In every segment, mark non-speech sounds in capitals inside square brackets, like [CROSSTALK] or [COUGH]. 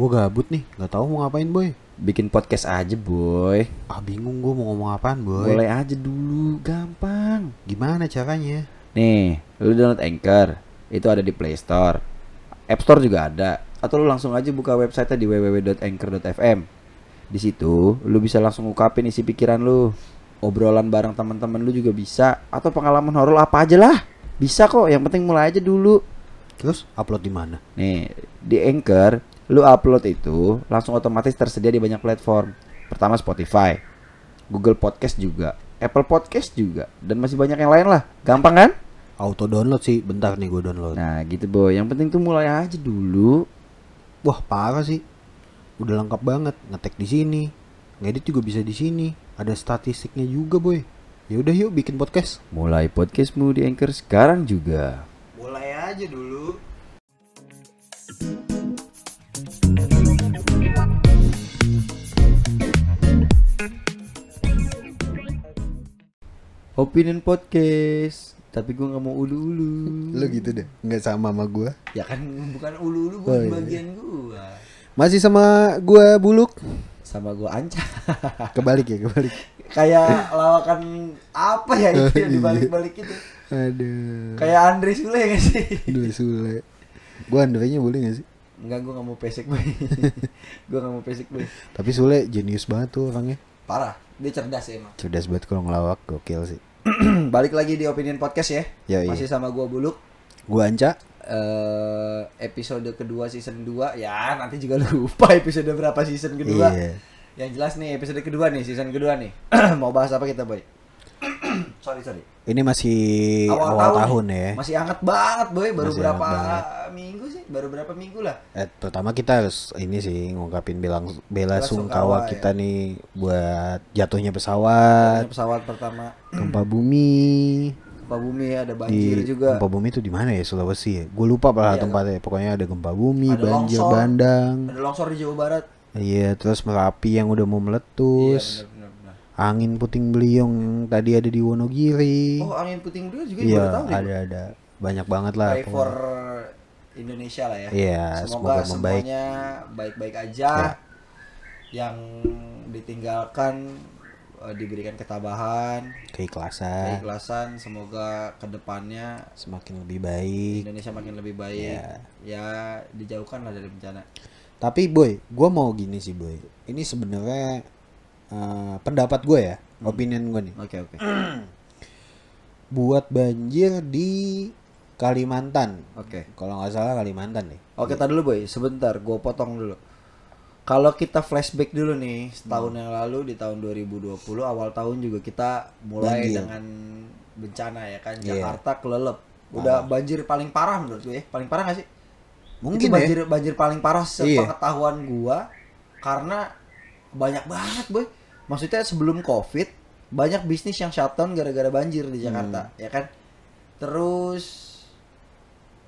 Gue gabut nih, nggak tahu mau ngapain boy. Bikin podcast aja boy. Ah bingung gue mau ngomong apaan boy. Boleh aja dulu Gampang. Gimana caranya? Nih Lu download Anchor. Itu ada di Play Store. App Store juga ada. Atau lu langsung aja buka website di www.anchor.fm Di situ Lu bisa langsung ungkapin isi pikiran lu. Obrolan bareng teman-teman lu juga bisa. Atau pengalaman horor apa aja lah. Bisa kok Yang penting mulai aja dulu. Terus upload di mana? Nih, di Anchor, lu upload itu langsung otomatis tersedia di banyak platform. Pertama Spotify, Google Podcast juga, Apple Podcast juga, dan masih banyak yang lain lah. Gampang kan? Auto download sih, bentar nih gue download. Nah, gitu boy. Yang penting tuh mulai aja dulu. Wah parah sih. Udah lengkap banget, ngetek di sini, ngedit juga bisa di sini. Ada statistiknya juga boy. Ya udah yuk bikin podcast. Mulai podcastmu di Anchor sekarang juga. Mulai aja dulu. Opinion Podcast. Tapi gue nggak mau ulu-ulu. Lo gitu deh, nggak sama sama gue. Ya kan bukan ulu-ulu Oh, bukan iya. bagian gue. Masih sama gue buluk. Sama gue Anca. [LAUGHS] Kebalik ya, kebalik. Kayak lawakan apa ya itu yang Iya. dibalik-balik itu. Aduh. Kayak Andre Sule gak sih? Aduh Sule. Gue Andre-nya boleh gak sih? Enggak, gue gak mau pesek boy [LAUGHS] Gue gak mau pesek boy Tapi Sule jenius banget tuh orangnya. Parah, dia cerdas ya emang Cerdas banget kalau ngelawak, gokil sih. [CLEARS THROAT] Balik lagi di Opinion Podcast ya Yoi. Masih sama gue Buluk Gue Anca. eh Episode kedua season 2 Ya nanti juga [LAUGHS] lupa episode berapa season kedua Iya. Yang jelas nih episode kedua nih, season kedua nih [CLEARS THROAT] Mau bahas apa kita boy? Sorry, sorry Ini masih awal, tahun, nih. ya. Masih hangat banget boy Baru Masih berapa minggu sih? Baru berapa minggu lah Eh, pertama kita harus ini sih ngungkapin bilang bela Bela sungkawa sungkawa, kita ya. nih buat jatuhnya pesawat, Ini pesawat pertama gempa [CLEARS THROAT] bumi. Gempa bumi ada Di banjir juga gempa bumi itu di mana ya Sulawesi ya? Gue lupa lah Iya, tempatnya. Pokoknya ada gempa bumi, Ada banjir longsor. bandang. Ada longsor di Jawa Barat Iya, terus merapi yang udah mau meletus. Iya. Angin puting beliung yang tadi ada di Wonogiri. Oh angin puting beliung juga iya, tahu nih. ada ada banyak banget lah. Pray for Indonesia lah ya. Iya, Semoga, semoga membaik. semuanya baik-baik aja. Ya. Yang ditinggalkan eh, diberikan ketabahan, Keikhlasan keikhlasan. Semoga ke depannya semakin lebih baik. Indonesia makin lebih baik. Ya. Ya dijauhkan lah dari bencana. Tapi boy, gue mau gini sih boy. Ini sebenarnya eh, pendapat gue ya, Hmm. opinion gue nih. Oke oke. [CLEARS THROAT] Buat banjir di Kalimantan. Oke. Kalau nggak salah Kalimantan deh. Oke, tar dulu boy, sebentar, gue potong dulu. Kalau kita flashback dulu nih, setahun yang lalu di tahun 2020 awal tahun juga kita mulai Banjir. dengan bencana ya kan, Iya. Jakarta kelelep. Udah banjir paling parah menurut gue ya, paling parah gak sih? Mungkin Itu ya. banjir banjir paling parah Iya. sepengetahuan gua karena banyak banget boy. Maksudnya sebelum Covid banyak bisnis yang shutdown gara-gara banjir di Jakarta, Hmm. ya kan? Terus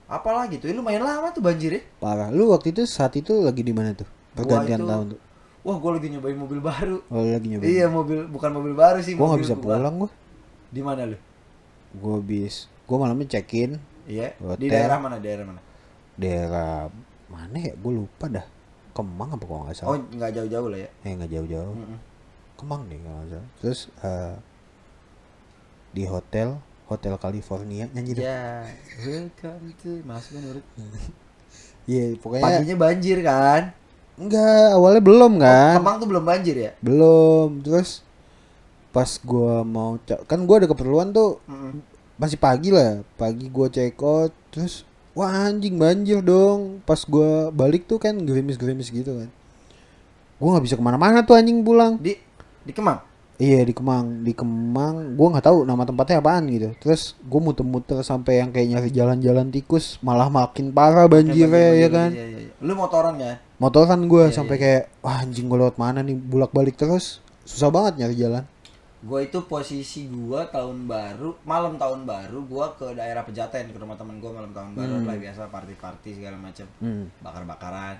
apalagi tuh, ya lumayan lama tuh banjir ya. Parah. Lu waktu itu saat itu lagi di mana tuh? Pergantian itu- tahun tuh. Wah, gue lagi nyobain mobil baru. Oh, lagi nyobain. Iya, mobil bukan mobil baru sih. Gua nggak bisa gua- pulang gua. Di mana lu? Gua bis. Gua malamnya check in Iya. Di Hotel. daerah mana? Daerah mana? daerah mana ya? Gue lupa dah. Kemang apa kalau nggak Oh, salah? nggak jauh-jauh lah ya. Eh nggak jauh-jauh. Mm-mm. Kemang deh kalau salah. Terus eh, di hotel Hotel California nyanyi dong. Ya, welcome to Mas menurut. [LAUGHS] Iya, pokoknya Paginya banjir kan? enggak, awalnya belum kan? Kemang tuh belum banjir ya? Belum. Terus pas gua mau kan gua ada keperluan tuh Mm-mm. masih pagi lah. Pagi gua check out terus wah anjing banjir dong. Pas gua balik tuh kan gerimis-gerimis gitu kan. Gua nggak bisa ke mana-mana tuh anjing pulang. Di di Kemang. Iya di Kemang, di Kemang, gua nggak tahu nama tempatnya apaan gitu. Terus gua muter-muter sampai yang kayak nyari jalan-jalan tikus, malah makin parah banjirnya Banjir, ya banjir, kan. Iya, iya, iya. Lu motoran kan? Motoran gua Iya, sampai iya. kayak wah anjing gua lewat mana nih bulak-balik terus. Susah banget nyari jalan. Gua itu posisi gua tahun baru, malam tahun baru gua ke daerah Pejaten ke rumah temen gua malam tahun baru Hmm. lah biasa party-party segala macam. Hmm. bakar-bakaran.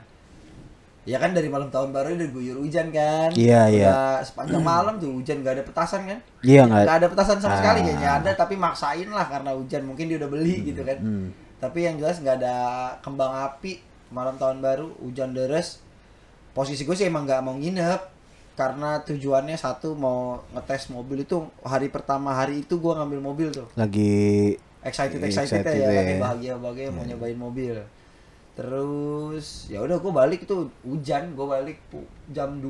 Ya kan dari malam tahun baru udah guyur hujan kan. Iya, iya. Udah sepanjang malam tuh hujan gak ada petasan kan. Iya nggak? Gak ada petasan sama sekali Ah. kayaknya ada tapi maksain lah karena hujan mungkin dia udah beli gitu kan. Hmm. Tapi yang jelas nggak ada kembang api malam tahun baru hujan deres posisi gue sih emang nggak mau nginep karena tujuannya satu mau ngetes mobil itu hari pertama hari itu gue ngambil mobil tuh Lagi excited excited, Excited ya, ya. kan bahagia bahagia mau nyobain mobil terus ya udah gue balik itu hujan gue balik pu- jam 2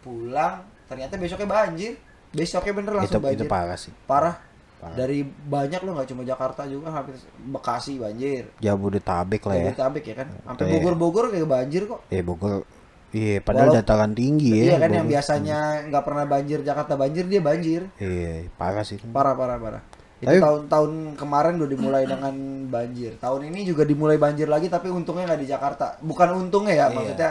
pulang ternyata besoknya banjir besoknya bener itu langsung itu banjir parah sih. parah Parah. dari banyak loh nggak cuma Jakarta juga hampir Bekasi banjir Jabodetabek lah ya. Jabodetabek ya kan sampai Iya. Bogor-Bogor kayak banjir kok Eh Bogor Iya, padahal Walau- dataran tinggi ya. iya kan yang Bogor. biasanya nggak pernah banjir Jakarta banjir dia banjir Iya, parah sih. parah parah parah itu tahun-tahun kemarin udah dimulai dengan banjir tahun ini juga dimulai banjir lagi tapi untungnya nggak di Jakarta bukan untungnya ya Iya. maksudnya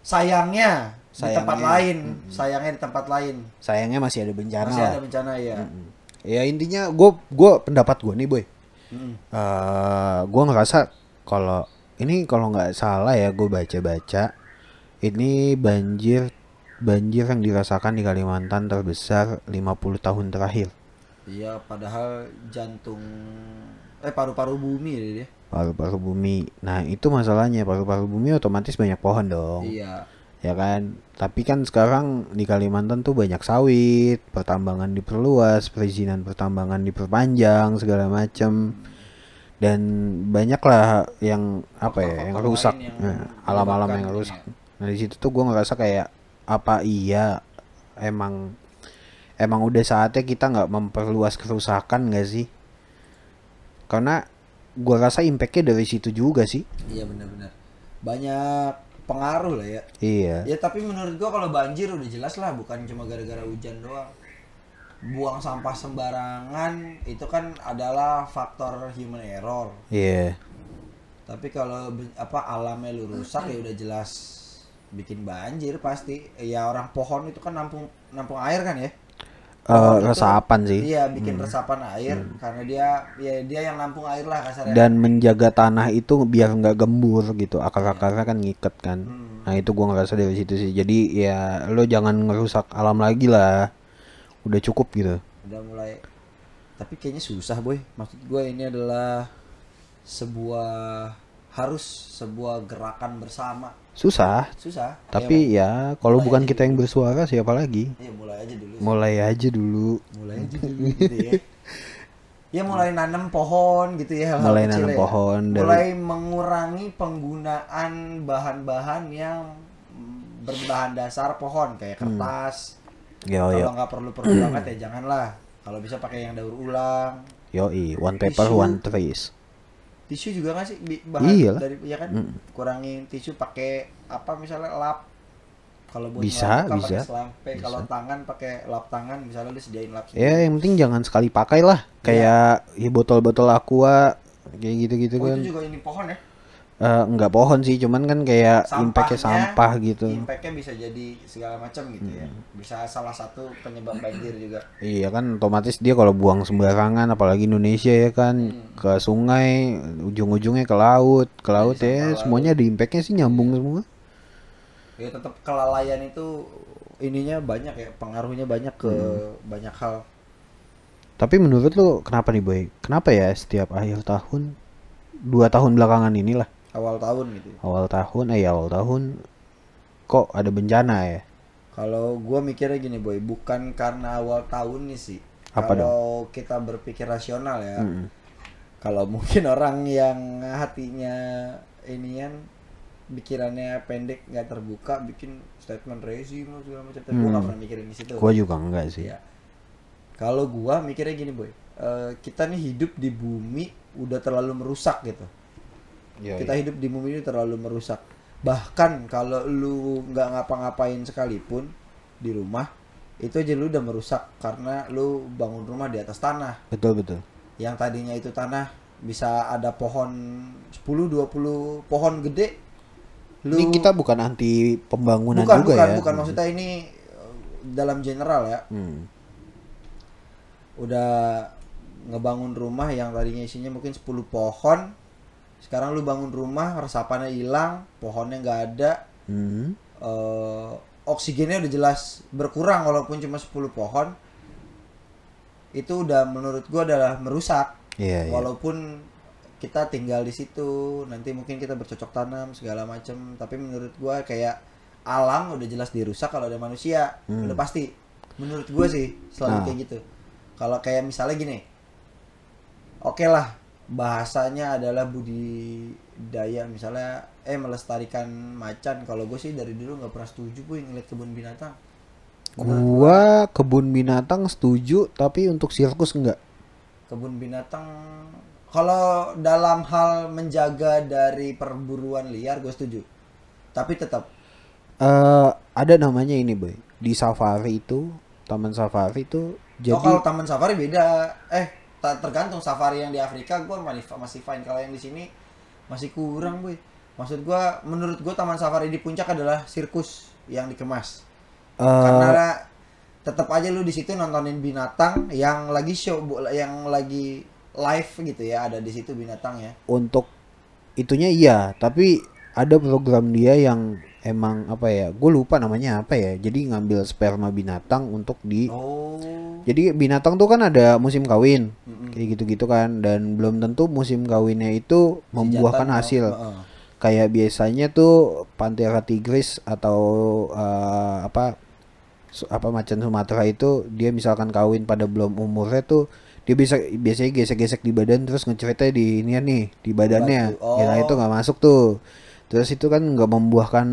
sayangnya, di tempat Sayangnya. lain sayangnya di tempat lain Sayangnya masih ada bencana masih lah. ada bencana ya Mm. Ya intinya gue gue pendapat gue nih boy. Mm. eh gue ngerasa kalau ini kalau nggak salah ya gue baca-baca ini banjir banjir yang dirasakan di Kalimantan terbesar 50 tahun terakhir. Iya padahal jantung eh paru-paru bumi ya dia. Paru-paru bumi. Nah itu masalahnya. Paru-paru bumi otomatis banyak pohon dong. iya. Ya kan? Tapi kan sekarang di Kalimantan tuh banyak sawit pertambangan diperluas perizinan pertambangan diperpanjang segala macam dan banyaklah yang apa ya yang rusak. Nah, alam-alam yang rusak. ini nah di situ tuh gue ngerasa kayak apa iya emang emang udah saatnya kita nggak memperluas kerusakan gak sih karena gua rasa impactnya dari situ juga sih iya benar-benar banyak pengaruh lah ya iya Ya tapi menurut gua kalau banjir udah jelas lah bukan cuma gara-gara hujan doang. Buang sampah sembarangan itu kan adalah faktor human error. iya Tapi kalau apa alamnya lu rusak ya udah jelas bikin banjir pasti. Ya orang pohon itu kan nampung nampung air kan ya. Eh, itu- resapan sih. Iya, bikin resapan air karena dia ya dia yang nampung air lah kasarnya. dan menjaga tanah itu biar nggak gembur gitu. Akar-akarnya kan ngiket kan. Hmm. nah itu gua ngerasa dari situ sih. Jadi ya lo jangan ngerusak alam lagi lah. Udah cukup gitu. Udah mulai. Tapi kayaknya susah boy. Maksud gue ini adalah sebuah harus sebuah gerakan bersama. Susah. Susah. Tapi ya kalau mulai bukan kita yang bersuara siapa lagi? Ya, ya mulai aja dulu mulai aja dulu. Mulai aja dulu gitu ya. Ya mulai nanam pohon gitu ya hal-hal Mulai nanam ya. pohon dari- mulai mengurangi penggunaan bahan-bahan yang berbahan dasar pohon kayak Hmm. kertas. Yo yo. Kalau nggak perlu perlu banget ya janganlah. Kalau bisa pakai yang daur ulang. Yoi one paper Tisu. one trace tisu juga nggak sih? Bahan Iyalah. dari ya kan? Mm. kurangin tisu pakai apa misalnya lap. Kalau buat Bisa, ngelap muka bisa. selampe. Kalau tangan pakai lap tangan misalnya lu sediain lap ya yang penting jangan sekali pakai lah. Kayak ya botol-botol aqua kayak gitu-gitu oh kan. itu juga ini pohon ya Eh, nggak pohon sih cuman kan kayak impactnya sampah gitu. impactnya bisa jadi segala macam gitu ya. Bisa salah satu penyebab banjir juga. Iya kan otomatis dia kalau buang sembarangan apalagi Indonesia ya kan ke sungai ujung-ujungnya ke laut. Ke laut sampah ya laut. semuanya ada impactnya sih nyambung semua. Ya tetap kelalaian itu ininya banyak ya pengaruhnya banyak ke banyak hal. Tapi menurut lu kenapa nih boy? Kenapa ya setiap akhir tahun dua tahun belakangan inilah awal tahun gitu ya. awal tahun eh awal tahun kok ada bencana ya Kalau gua mikirnya gini boy, bukan karena awal tahun nih sih. Kalau kita berpikir rasional ya, Mm-mm. kalau mungkin [LAUGHS] orang yang hatinya inian pikirannya pendek nggak terbuka bikin statement rezim segala macam. Tapi gua nggak Hmm. pernah mikirin di situ. gua juga enggak sih Iya. Kalau gua mikirnya gini boy, eh, kita nih hidup di bumi udah terlalu merusak gitu. Iya, kita hidup di bumi ini terlalu merusak. Bahkan kalau lu nggak ngapa-ngapain sekalipun di rumah itu aja lu udah merusak karena lu bangun rumah di atas tanah. Betul betul. Yang tadinya itu tanah bisa ada pohon 10 20 pohon gede lu ini kita bukan anti pembangunan bukan juga bukan ya bukan. maksudnya. Ini eh, dalam general ya. Hmm. udah ngebangun rumah yang tadinya isinya mungkin 10 pohon sekarang lu bangun rumah resapannya hilang pohonnya nggak ada Hmm. eh, oksigennya udah jelas berkurang walaupun cuma 10 pohon itu udah menurut gua adalah merusak Iya, iya. walaupun kita tinggal di situ nanti mungkin kita bercocok tanam segala macem tapi menurut gua kayak alam udah jelas dirusak kalau ada manusia Hmm. udah pasti menurut gua sih selalu Nah. kayak gitu kalau kayak misalnya gini oke lah bahasanya adalah budidaya misalnya eh melestarikan macan. Kalau gue sih dari dulu nggak pernah setuju gue ngeliat kebun binatang. Gua kebun binatang setuju, tapi untuk sirkus enggak. kebun binatang kalau dalam hal menjaga dari perburuan liar gue setuju. Tapi tetap. Eh ada namanya ini, boy. Di safari itu, taman safari itu jadi oh kalau taman safari beda. Eh tergantung safari yang di Afrika gue masih fine. Kalau yang di sini masih kurang boy. Maksud gue menurut gue taman safari di puncak adalah sirkus yang dikemas. Eh, karena tetap aja lu di situ nontonin binatang yang lagi show bu- yang lagi live gitu ya ada di situ binatang ya untuk itunya iya, tapi ada program dia yang emang apa ya? Gue lupa namanya apa ya. Jadi ngambil sperma binatang untuk di oh Jadi binatang tuh kan ada musim kawin. Mm-mm. Kayak gitu-gitu kan dan belum tentu musim kawinnya itu membuahkan mau- hasil. Heeh. kayak biasanya tuh Panthera tigris atau eh, apa apa macan Sumatera itu dia misalkan kawin pada belum umurnya tuh dia bisa biasanya gesek-gesek di badan terus ngeceritnya di ini nih di badannya ya Oh. itu nggak masuk tuh terus itu kan nggak membuahkan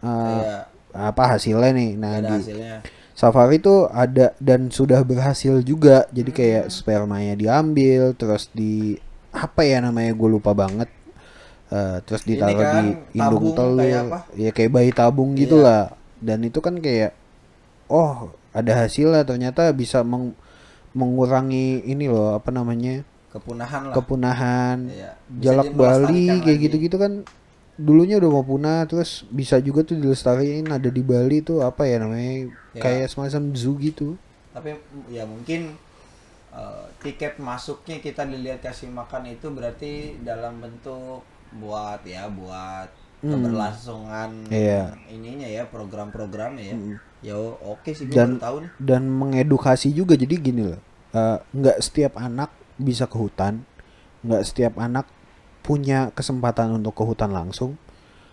eh, Iya, apa hasilnya nih. Nah di hasilnya. Safari tuh ada dan sudah berhasil juga. Jadi kayak Hmm. spermanya diambil terus di apa ya namanya gue lupa banget. Eh, terus ditaruh kan, di indung tabung telur. kayak apa? ya kayak bayi tabung Iya. gitulah dan itu kan kayak oh ada hasilnya. Ternyata bisa meng- mengurangi ini loh apa namanya kepunahan lah. kepunahan Iya. Jalak Bali kayak gitu-gitu kan dulunya udah mau punah terus bisa juga tuh dilestariin ada di Bali tuh apa ya namanya Ya. kayak semacam zoo gitu tapi ya mungkin eh, tiket masuknya kita dilihat kasih makan itu berarti dalam bentuk buat ya buat Hmm. keberlangsungan Iya. ininya ya program-programnya ya ya oke sih gue Dan- baru tahu nih dan mengedukasi juga jadi gini loh eh, nggak setiap anak bisa ke hutan nggak setiap anak punya kesempatan untuk ke hutan langsung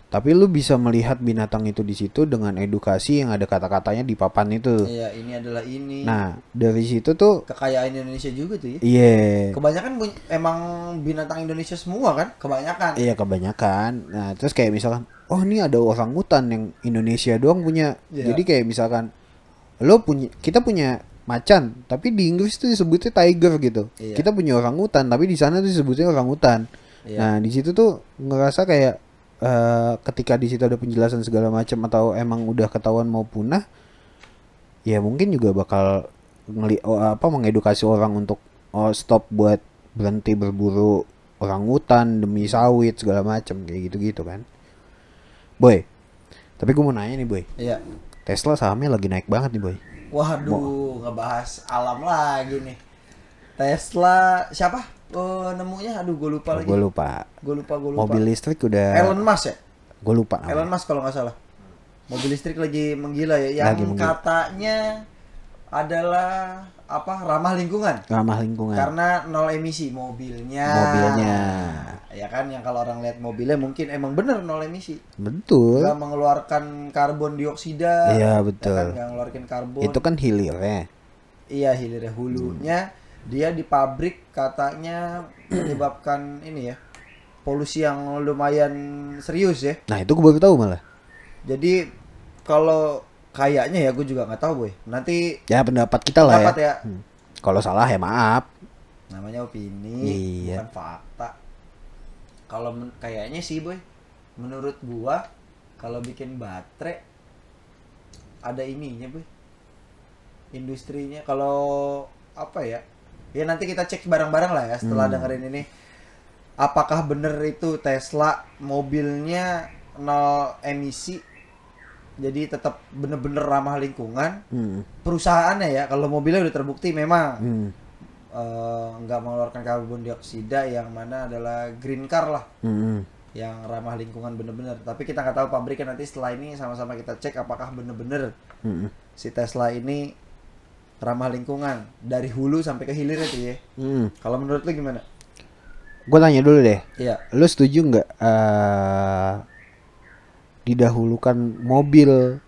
tapi lu bisa melihat binatang itu di situ dengan edukasi yang ada kata-katanya di papan itu. Iya ini adalah ini. Nah dari situ tuh kekayaan Indonesia juga tuh ya. Iya. Kebanyakan bu- emang binatang Indonesia semua kan? Kebanyakan. Iya kebanyakan. Nah terus kayak misalkan oh ini ada orang hutan yang Indonesia doang punya. Iya. jadi kayak misalkan lo punya kita punya macan tapi di Inggris tuh disebutnya tiger gitu. Iya. kita punya orang hutan tapi di sana tuh disebutnya orang hutan Iya. nah di situ tuh ngerasa kayak eh, ketika di situ ada penjelasan segala macam atau emang udah ketahuan mau punah ya mungkin juga bakal ngeli oh, apa mengedukasi orang untuk oh stop buat berhenti berburu orang hutan demi sawit segala macam kayak gitu-gitu kan. Boy tapi gue mau nanya nih boy. Iya. Tesla sahamnya lagi naik banget nih boy. Waduh ngebahas alam lagi nih. Tesla siapa Oh, nemunya aduh gue lupa lagi. gue lupa. Gue lupa gue lupa. Mobil listrik udah Elon Musk ya? Gue lupa namanya. Elon Musk kalau nggak salah. Mobil listrik lagi menggila ya. Yang Lagi menggila. katanya adalah apa? Ramah lingkungan. Ramah lingkungan. Karena nol emisi mobilnya. Mobilnya. Ya kan yang kalau orang lihat mobilnya mungkin emang bener nol emisi. Betul. Nggak mengeluarkan karbon dioksida. Iya, ya betul. kan nggak ngeluarin karbon. Itu kan hilirnya. Iya hilirnya hulunya dia di pabrik katanya [CLEARS THROAT] menyebabkan ini ya polusi yang lumayan serius ya. Nah itu gue baru tahu malah. Jadi kalau kayaknya ya gue juga nggak tahu boy. Nanti ya pendapat kita lah dapat ya. ya. Hmm. kalau salah ya maaf. Namanya opini Iya. bukan fakta. Kalau kayaknya sih boy menurut gua kalau bikin baterai ada ininya boy. Industrinya kalau apa ya ya nanti kita cek bareng-bareng lah ya setelah Hmm. dengerin ini apakah bener itu Tesla mobilnya nol emisi jadi tetap bener-bener ramah lingkungan hmm. perusahaannya ya kalau mobilnya udah terbukti memang Hmm. nggak mengeluarkan karbon dioksida yang mana adalah green car lah Hmm. yang ramah lingkungan bener-bener tapi kita nggak tahu pabriknya nanti setelah ini sama-sama kita cek apakah bener-bener Hmm. si Tesla ini ramah lingkungan dari hulu sampai ke hilir itu ya Hmm. kalau menurut lu gimana gue tanya dulu deh Iya. lu setuju nggak eh didahulukan mobil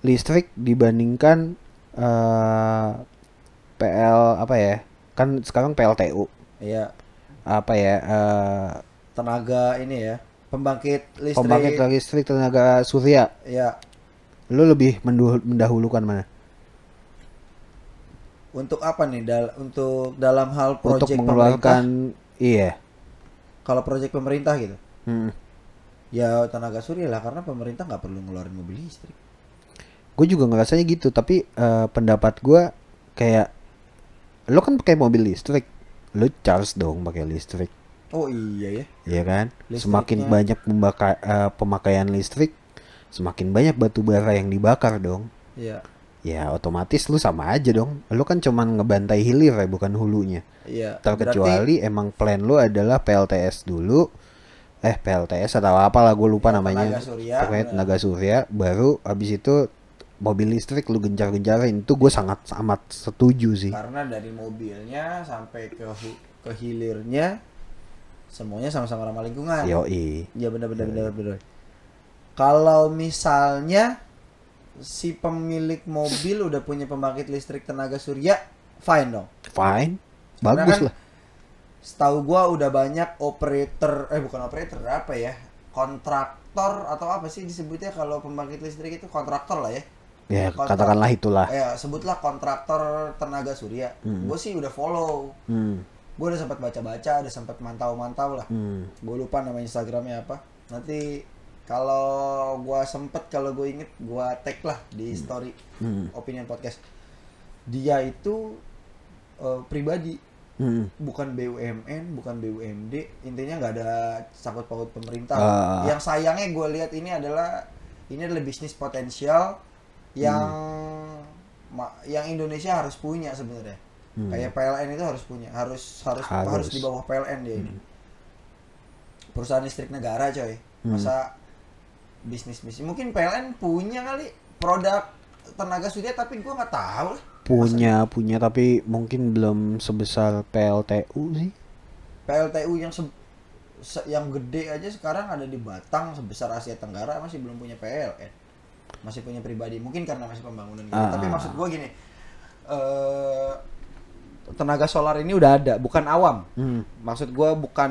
listrik dibandingkan eh PL apa ya kan sekarang PLTU Iya. apa ya eh Tenaga ini ya. Pembangkit listrik. pembangkit listrik tenaga surya Iya. lu lebih mendahulukan mana Untuk apa nih? Dal untuk dalam hal untuk proyek pemerintah. mengeluarkan iya Kalau proyek pemerintah gitu. Hmm. Ya tenaga surya lah karena pemerintah nggak perlu ngeluarin mobil listrik. gue juga ngerasanya gitu tapi eh, pendapat gue kayak lo kan pakai mobil listrik lo charge dong pakai listrik Oh iya ya. ya kan Listriknya. semakin banyak eh, pemakaian listrik semakin banyak batu bara yang dibakar dong Iya. Ya otomatis lu sama aja dong lo kan cuman ngebantai hilir ya bukan hulunya Iya. terkecuali emang plan lu adalah PLTS dulu eh PLTS atau apalah gue lupa namanya Tenaga surya. pokoknya tenaga surya baru abis itu mobil listrik lu gencar-gencarin itu gue sangat amat setuju sih Karena dari mobilnya sampai ke ke hilirnya semuanya sama-sama ramah lingkungan. yoi Iya benar-benar benar benar. Kalau misalnya si pemilik mobil udah punya pembangkit listrik tenaga surya, fine dong. fine bagus kan lah Setahu gua udah banyak operator eh bukan operator apa ya? Kontraktor atau apa sih disebutnya kalau pembangkit listrik itu kontraktor lah ya. ya kontrak- katakanlah itulah Ya sebutlah kontraktor tenaga surya. Hmm. Gue sih udah follow. hmm. Gue udah sempat baca-baca, udah sempat mantau-mantau lah. Hmm. gue lupa nama instagramnya apa nanti kalau gua sempet kalau gue inget gua tag lah di story Hmm. opinion podcast dia itu eh, pribadi Hmm. bukan BUMN bukan BUMD intinya nggak ada sangkut paut pemerintah Ah. yang sayangnya gue lihat ini adalah ini adalah bisnis potensial yang ma- yang Indonesia harus punya sebenarnya Hmm. kayak PLN itu harus punya harus harus harus, Harus. di bawah PLN dia ini perusahaan listrik negara coy Hmm. masa bisnis bisnis mungkin PLN punya kali produk tenaga surya tapi gua nggak tahu lah. Punya punya tapi mungkin belum sebesar PLTU sih. PLTU yang se- se- yang gede aja sekarang ada di Batang sebesar Asia Tenggara masih belum punya PLN masih punya pribadi. Mungkin karena masih pembangunan gitu. Ah. tapi maksud gua gini eh tenaga solar ini udah ada bukan awam. Hmm. maksud gua bukan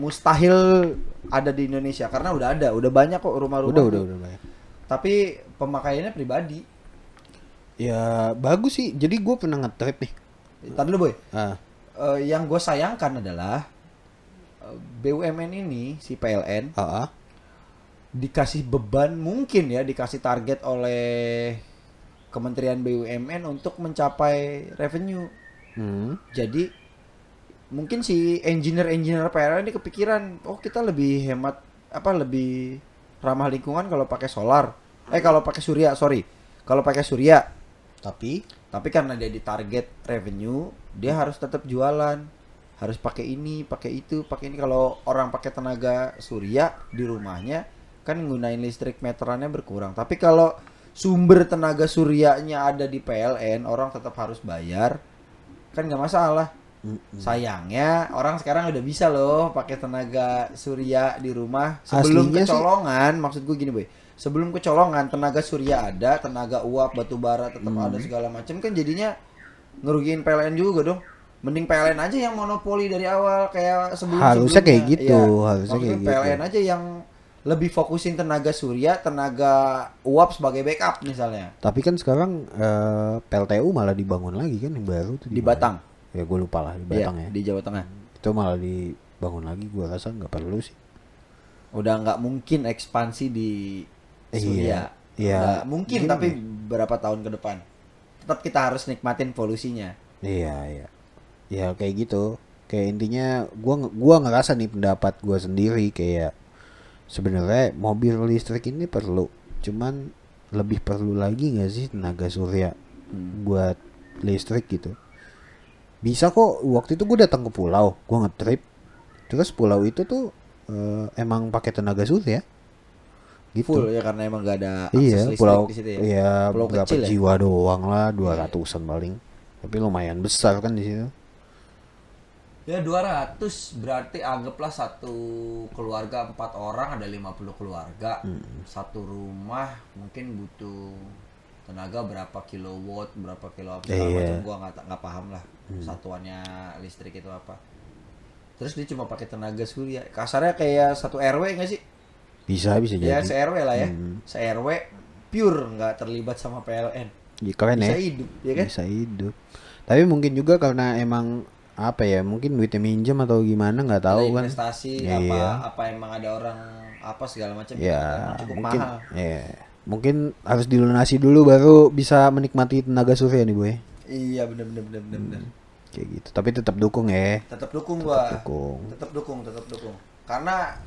mustahil ada di Indonesia karena udah ada udah banyak kok rumah-rumah udah udah udah banyak. Tapi pemakaiannya pribadi. Ya bagus sih. Jadi gue pernah ngetrip nih. Tadi dulu boy. Ah. Eh, yang gue sayangkan adalah eh, BUMN ini si PLN ah, ah. dikasih beban mungkin ya dikasih target oleh Kementerian BUMN untuk mencapai revenue Hmm. jadi mungkin si engineer-engineer PLN ini kepikiran oh kita lebih hemat apa lebih ramah lingkungan kalau pakai solar. Eh kalau pakai surya sorry. Kalau pakai surya. Tapi tapi karena dia ditarget revenue dia harus tetap jualan. Harus pakai ini pakai itu pakai ini. Kalau orang pakai tenaga surya di rumahnya kan nggunain listrik meterannya berkurang. Tapi kalau sumber tenaga suryanya ada di PLN orang tetap harus bayar kan nggak masalah Mm-mm. sayangnya orang sekarang udah bisa loh pakai tenaga surya di rumah sebelum Aslinya sih- kecolongan maksud gue gini boy sebelum kecolongan tenaga surya ada tenaga uap batu bara tetap Hmm. ada segala macam kan jadinya ngerugiin PLN juga dong mending PLN aja yang monopoli dari awal kayak sebelum Harusnya kayak gitu, Iya. harusnya kayak gitu. PLN aja yang lebih fokusin tenaga surya tenaga uap sebagai backup misalnya. Tapi kan sekarang eh, PLTU malah dibangun lagi kan yang baru tuh di? Batang. Ya gue lupa lah di Iya, Batang ya. di Jawa Tengah. Itu malah dibangun lagi gue rasa nggak perlu sih. Udah nggak mungkin ekspansi di Iya, Surya. iya. Nggak mungkin Gini. tapi berapa tahun ke depan. Tetap kita harus nikmatin polusinya iya iya. Ya kayak gitu. Kayak intinya gua nge- gua ngerasa nih pendapat gua sendiri kayak sebenarnya mobil listrik ini perlu cuman lebih perlu lagi nggak sih tenaga surya Hmm. buat listrik gitu? Bisa kok waktu itu gue datang ke pulau gue ngetrip. Terus pulau itu tuh eh, emang pakai tenaga surya. Gitu. Full ya karena emang nggak ada akses iya listrik pulau di situ ya? iya Pulau berapa kecil ya? jiwa doang lah dua ratusan paling. Tapi lumayan besar kan di situ Ya 200 berarti anggaplah satu keluarga empat orang ada 50 keluarga. Hmm. Satu rumah mungkin butuh tenaga berapa kilowatt, berapa kilo apa Eh, iya. macam gua nggak nggak paham lah satuannya listrik itu apa. Terus dia cuma pakai tenaga surya. Kasarnya kayak satu RW nggak sih? Bisa bisa Ya jadi. se RW lah ya. Hmm. Se RW pure nggak terlibat sama PLN. Ya, keren Bisa ya. hidup, ya kan? Bisa hidup. Tapi mungkin juga karena emang apa ya mungkin duitnya minjem atau gimana nggak tahu ada kan. investasi Iya. apa apa emang ada orang apa segala macam ya cukup mungkin mahal. ya mungkin harus dilunasi dulu baru bisa menikmati tenaga surya nih boy. Iya bener bener bener bener, bener. kayak gitu. Tapi tetap dukung ya. Tetap dukung gua dukung. Tetap dukung tetap dukung. Karena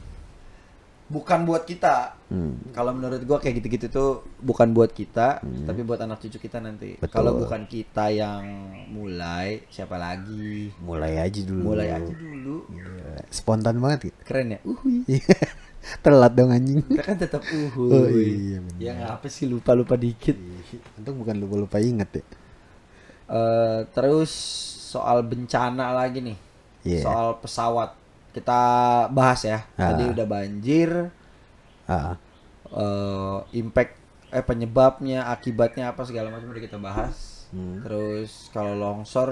bukan buat kita. Hmm. kalau menurut gua kayak gitu-gitu tuh bukan buat kita tapi buat anak cucu kita nanti. Kalau bukan kita yang mulai siapa lagi? Mulai aja dulu. Mulai aja dulu. Gila, spontan banget gitu. Keren ya? Uhuy. [LAUGHS] Telat dong anjing. Kita kan tetap uhuy. Oh, iya, bener. ya apa sih lupa lupa dikit untung bukan lupa lupa inget ya. Eh, terus soal bencana lagi nih. Iya. Soal pesawat. Kita bahas ya. Tadi Ah. udah banjir, ah eh, impact eh penyebabnya, akibatnya apa segala macam udah kita bahas. Hmm. Terus kalau longsor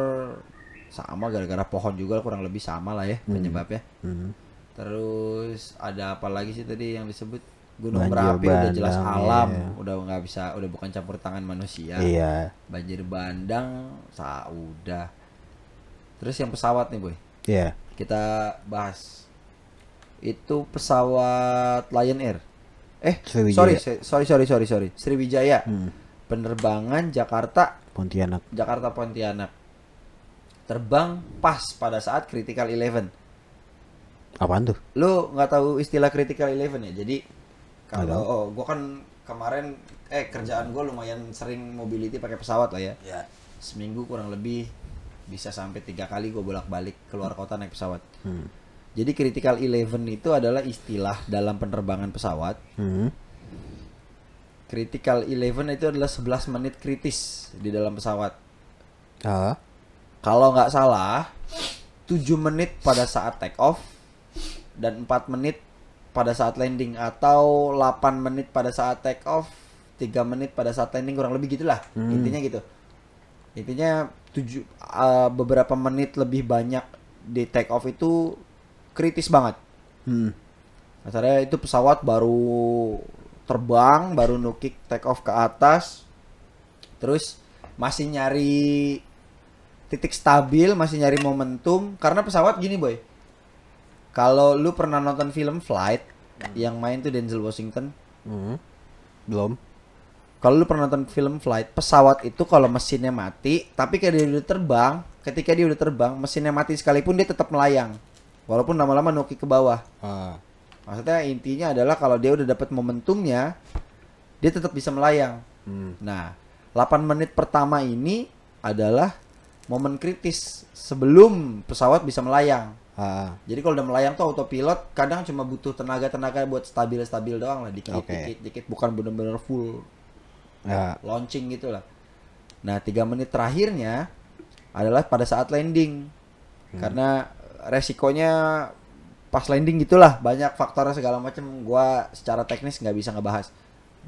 sama gara-gara pohon juga kurang lebih sama lah ya penyebabnya. hmm. Terus ada apa lagi sih tadi yang disebut gunung Banjir berapi udah jelas bandang, alam, iya. udah nggak bisa, udah bukan campur tangan manusia iya banjir bandang sa udah terus yang pesawat nih boy iya kita bahas. Itu pesawat Lion Air. Eh Sriwijaya. sorry sorry sorry sorry sorry. Sriwijaya. Hmm. penerbangan Jakarta. Pontianak. Jakarta Pontianak. Terbang pas pada saat critical eleven. Apaan tuh? Lu nggak tahu istilah critical eleven ya? Jadi kalau oh, gua kan kemarin eh kerjaan gua lumayan sering mobility pakai pesawat lah ya. Seminggu kurang lebih bisa sampai tiga kali gue bolak balik keluar kota naik pesawat hmm. jadi critical eleven itu adalah istilah dalam penerbangan pesawat Hmm. critical eleven itu adalah 11 menit kritis di dalam pesawat ah kalau nggak salah 7 menit pada saat take off dan 4 menit pada saat landing atau 8 menit pada saat take off 3 menit pada saat landing kurang lebih gitulah Hmm. intinya gitu intinya tujuh uh, beberapa menit lebih banyak di take off itu kritis banget hmm. Asalnya itu pesawat baru terbang, baru nukik take off ke atas. Terus masih nyari titik stabil, masih nyari momentum karena pesawat gini, boy. Kalau lu pernah nonton film Flight yang main tuh Denzel Washington, Hmm. belum kalau lu pernah nonton film Flight, pesawat itu kalau mesinnya mati, tapi kayak dia udah terbang, ketika dia udah terbang, mesinnya mati sekalipun dia tetap melayang. Walaupun lama-lama nukik ke bawah. ah Maksudnya intinya adalah kalau dia udah dapat momentumnya, dia tetap bisa melayang. hmm. Nah, 8 menit pertama ini adalah momen kritis sebelum pesawat bisa melayang. ah Jadi kalau udah melayang tuh autopilot kadang cuma butuh tenaga-tenaga buat stabil-stabil doang lah dikit Oke. dikit dikit bukan bener-bener full ya launching gitu lah. Nah, tiga menit terakhirnya adalah pada saat landing. Karena resikonya pas landing gitulah banyak faktornya segala macam gua secara teknis nggak bisa ngebahas.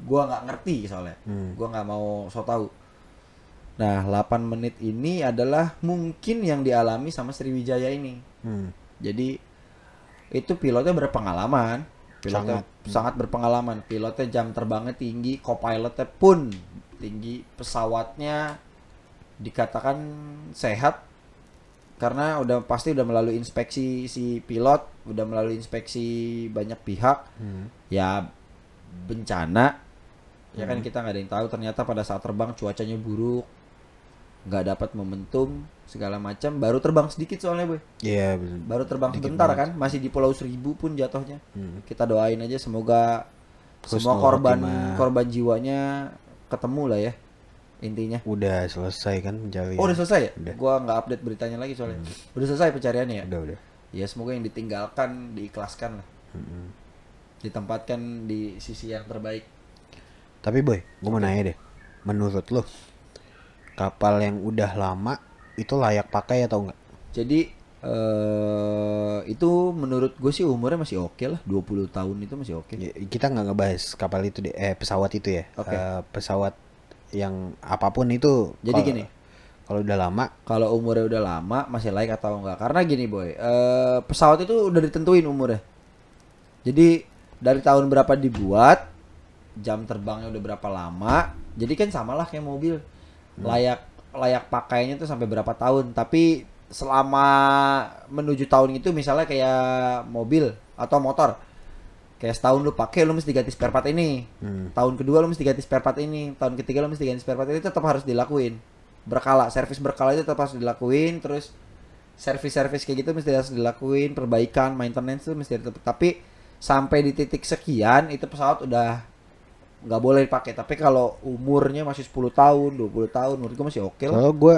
Gua nggak ngerti soalnya. Hmm. Gua nggak mau so tahu. Nah, 8 menit ini adalah mungkin yang dialami sama Sriwijaya ini. hmm. Jadi itu pilotnya berpengalaman, pilotnya Sangat. sangat, berpengalaman. Pilotnya jam terbangnya tinggi, co-pilotnya pun tinggi, pesawatnya dikatakan sehat karena udah pasti udah melalui inspeksi si pilot, udah melalui inspeksi banyak pihak. Hmm. Ya bencana ya kan kita nggak ada yang tahu ternyata pada saat terbang cuacanya buruk nggak dapat momentum segala macam baru terbang sedikit soalnya boy Iya, bener. baru terbang Dikit sebentar banget. kan masih di Pulau Seribu pun jatuhnya Hmm. kita doain aja semoga Husnul semua korban khotimah. korban jiwanya ketemu lah ya intinya Udah selesai kan pencarian. oh udah selesai ya Udah. gua nggak update beritanya lagi soalnya udah selesai pencariannya ya Udah, udah. ya semoga yang ditinggalkan diikhlaskan lah Mm-mm. ditempatkan di sisi yang terbaik Tapi boy, gue mau nanya deh. Menurut lo, kapal yang udah lama itu layak pakai atau enggak? jadi eh itu menurut gue sih umurnya masih oke lah 20 tahun itu masih oke Ya, kita nggak ngebahas kapal itu deh, eh pesawat itu ya. Oke. Eh, pesawat yang apa pun itu. Jadi kalau- gini. Kalau udah lama, kalau umurnya udah lama masih layak atau enggak karena gini boy eh, pesawat itu udah ditentuin umurnya jadi dari tahun berapa dibuat jam terbangnya udah berapa lama jadi kan samalah kayak mobil layak layak pakainya tuh sampai berapa tahun. Tapi selama menuju tahun itu misalnya kayak mobil atau motor kayak setahun lu pakai lu mesti ganti spare part ini. Hmm. tahun kedua lu mesti ganti spare part ini. Tahun ketiga lu mesti ganti spare part ini. Tetap harus dilakuin. Berkala servis berkala itu tetap harus dilakuin. Terus servis-servis kayak gitu mesti harus dilakuin. Perbaikan maintenance itu mesti tetap. Tapi sampai di titik sekian itu pesawat udah nggak boleh dipakai tapi kalau umurnya masih 10 tahun 20 tahun menurut gue masih oke lah kalau gue,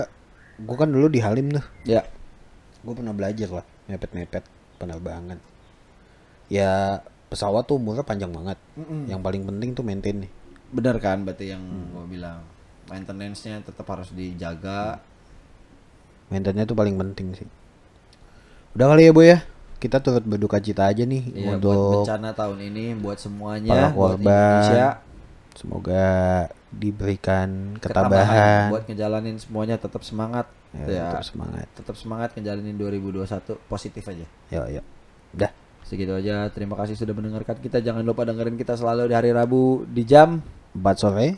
gue kan dulu di Halim tuh, ya gue pernah belajar lah, mepet-mepet penerbangan. Ya pesawat tuh umurnya panjang banget. Mm-mm. Yang paling penting tuh maintain nih. bener kan berarti yang gue bilang maintenance-nya tetap harus dijaga Maintenance tuh paling penting sih. Udah kali ya boy ya, kita turut berduka cita aja nih Iya, buat untuk bencana tahun ini buat para semuanya buat korban. Indonesia Semoga diberikan ketabahan ketabahan. buat ngejalanin semuanya tetap semangat Ya, ya, tetap semangat. tetap semangat ngejalanin 2021 positif aja Yuk, yuk. Udah. segitu aja terima kasih sudah mendengarkan kita jangan lupa dengerin kita selalu di hari Rabu di jam 4 sore.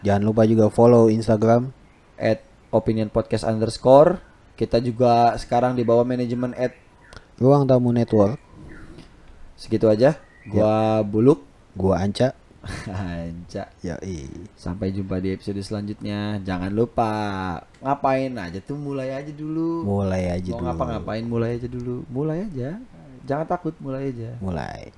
Jangan lupa juga follow Instagram. at opinion podcast underscore kita juga sekarang di bawah manajemen at Ruang Tamu Network. segitu aja gua buluk Gua Anca. Anca Yoi. sampai jumpa di episode selanjutnya jangan lupa ngapain aja tuh mulai aja dulu Mulai aja mau dulu. ngapa-ngapain mulai aja dulu mulai aja jangan takut mulai aja Mulai.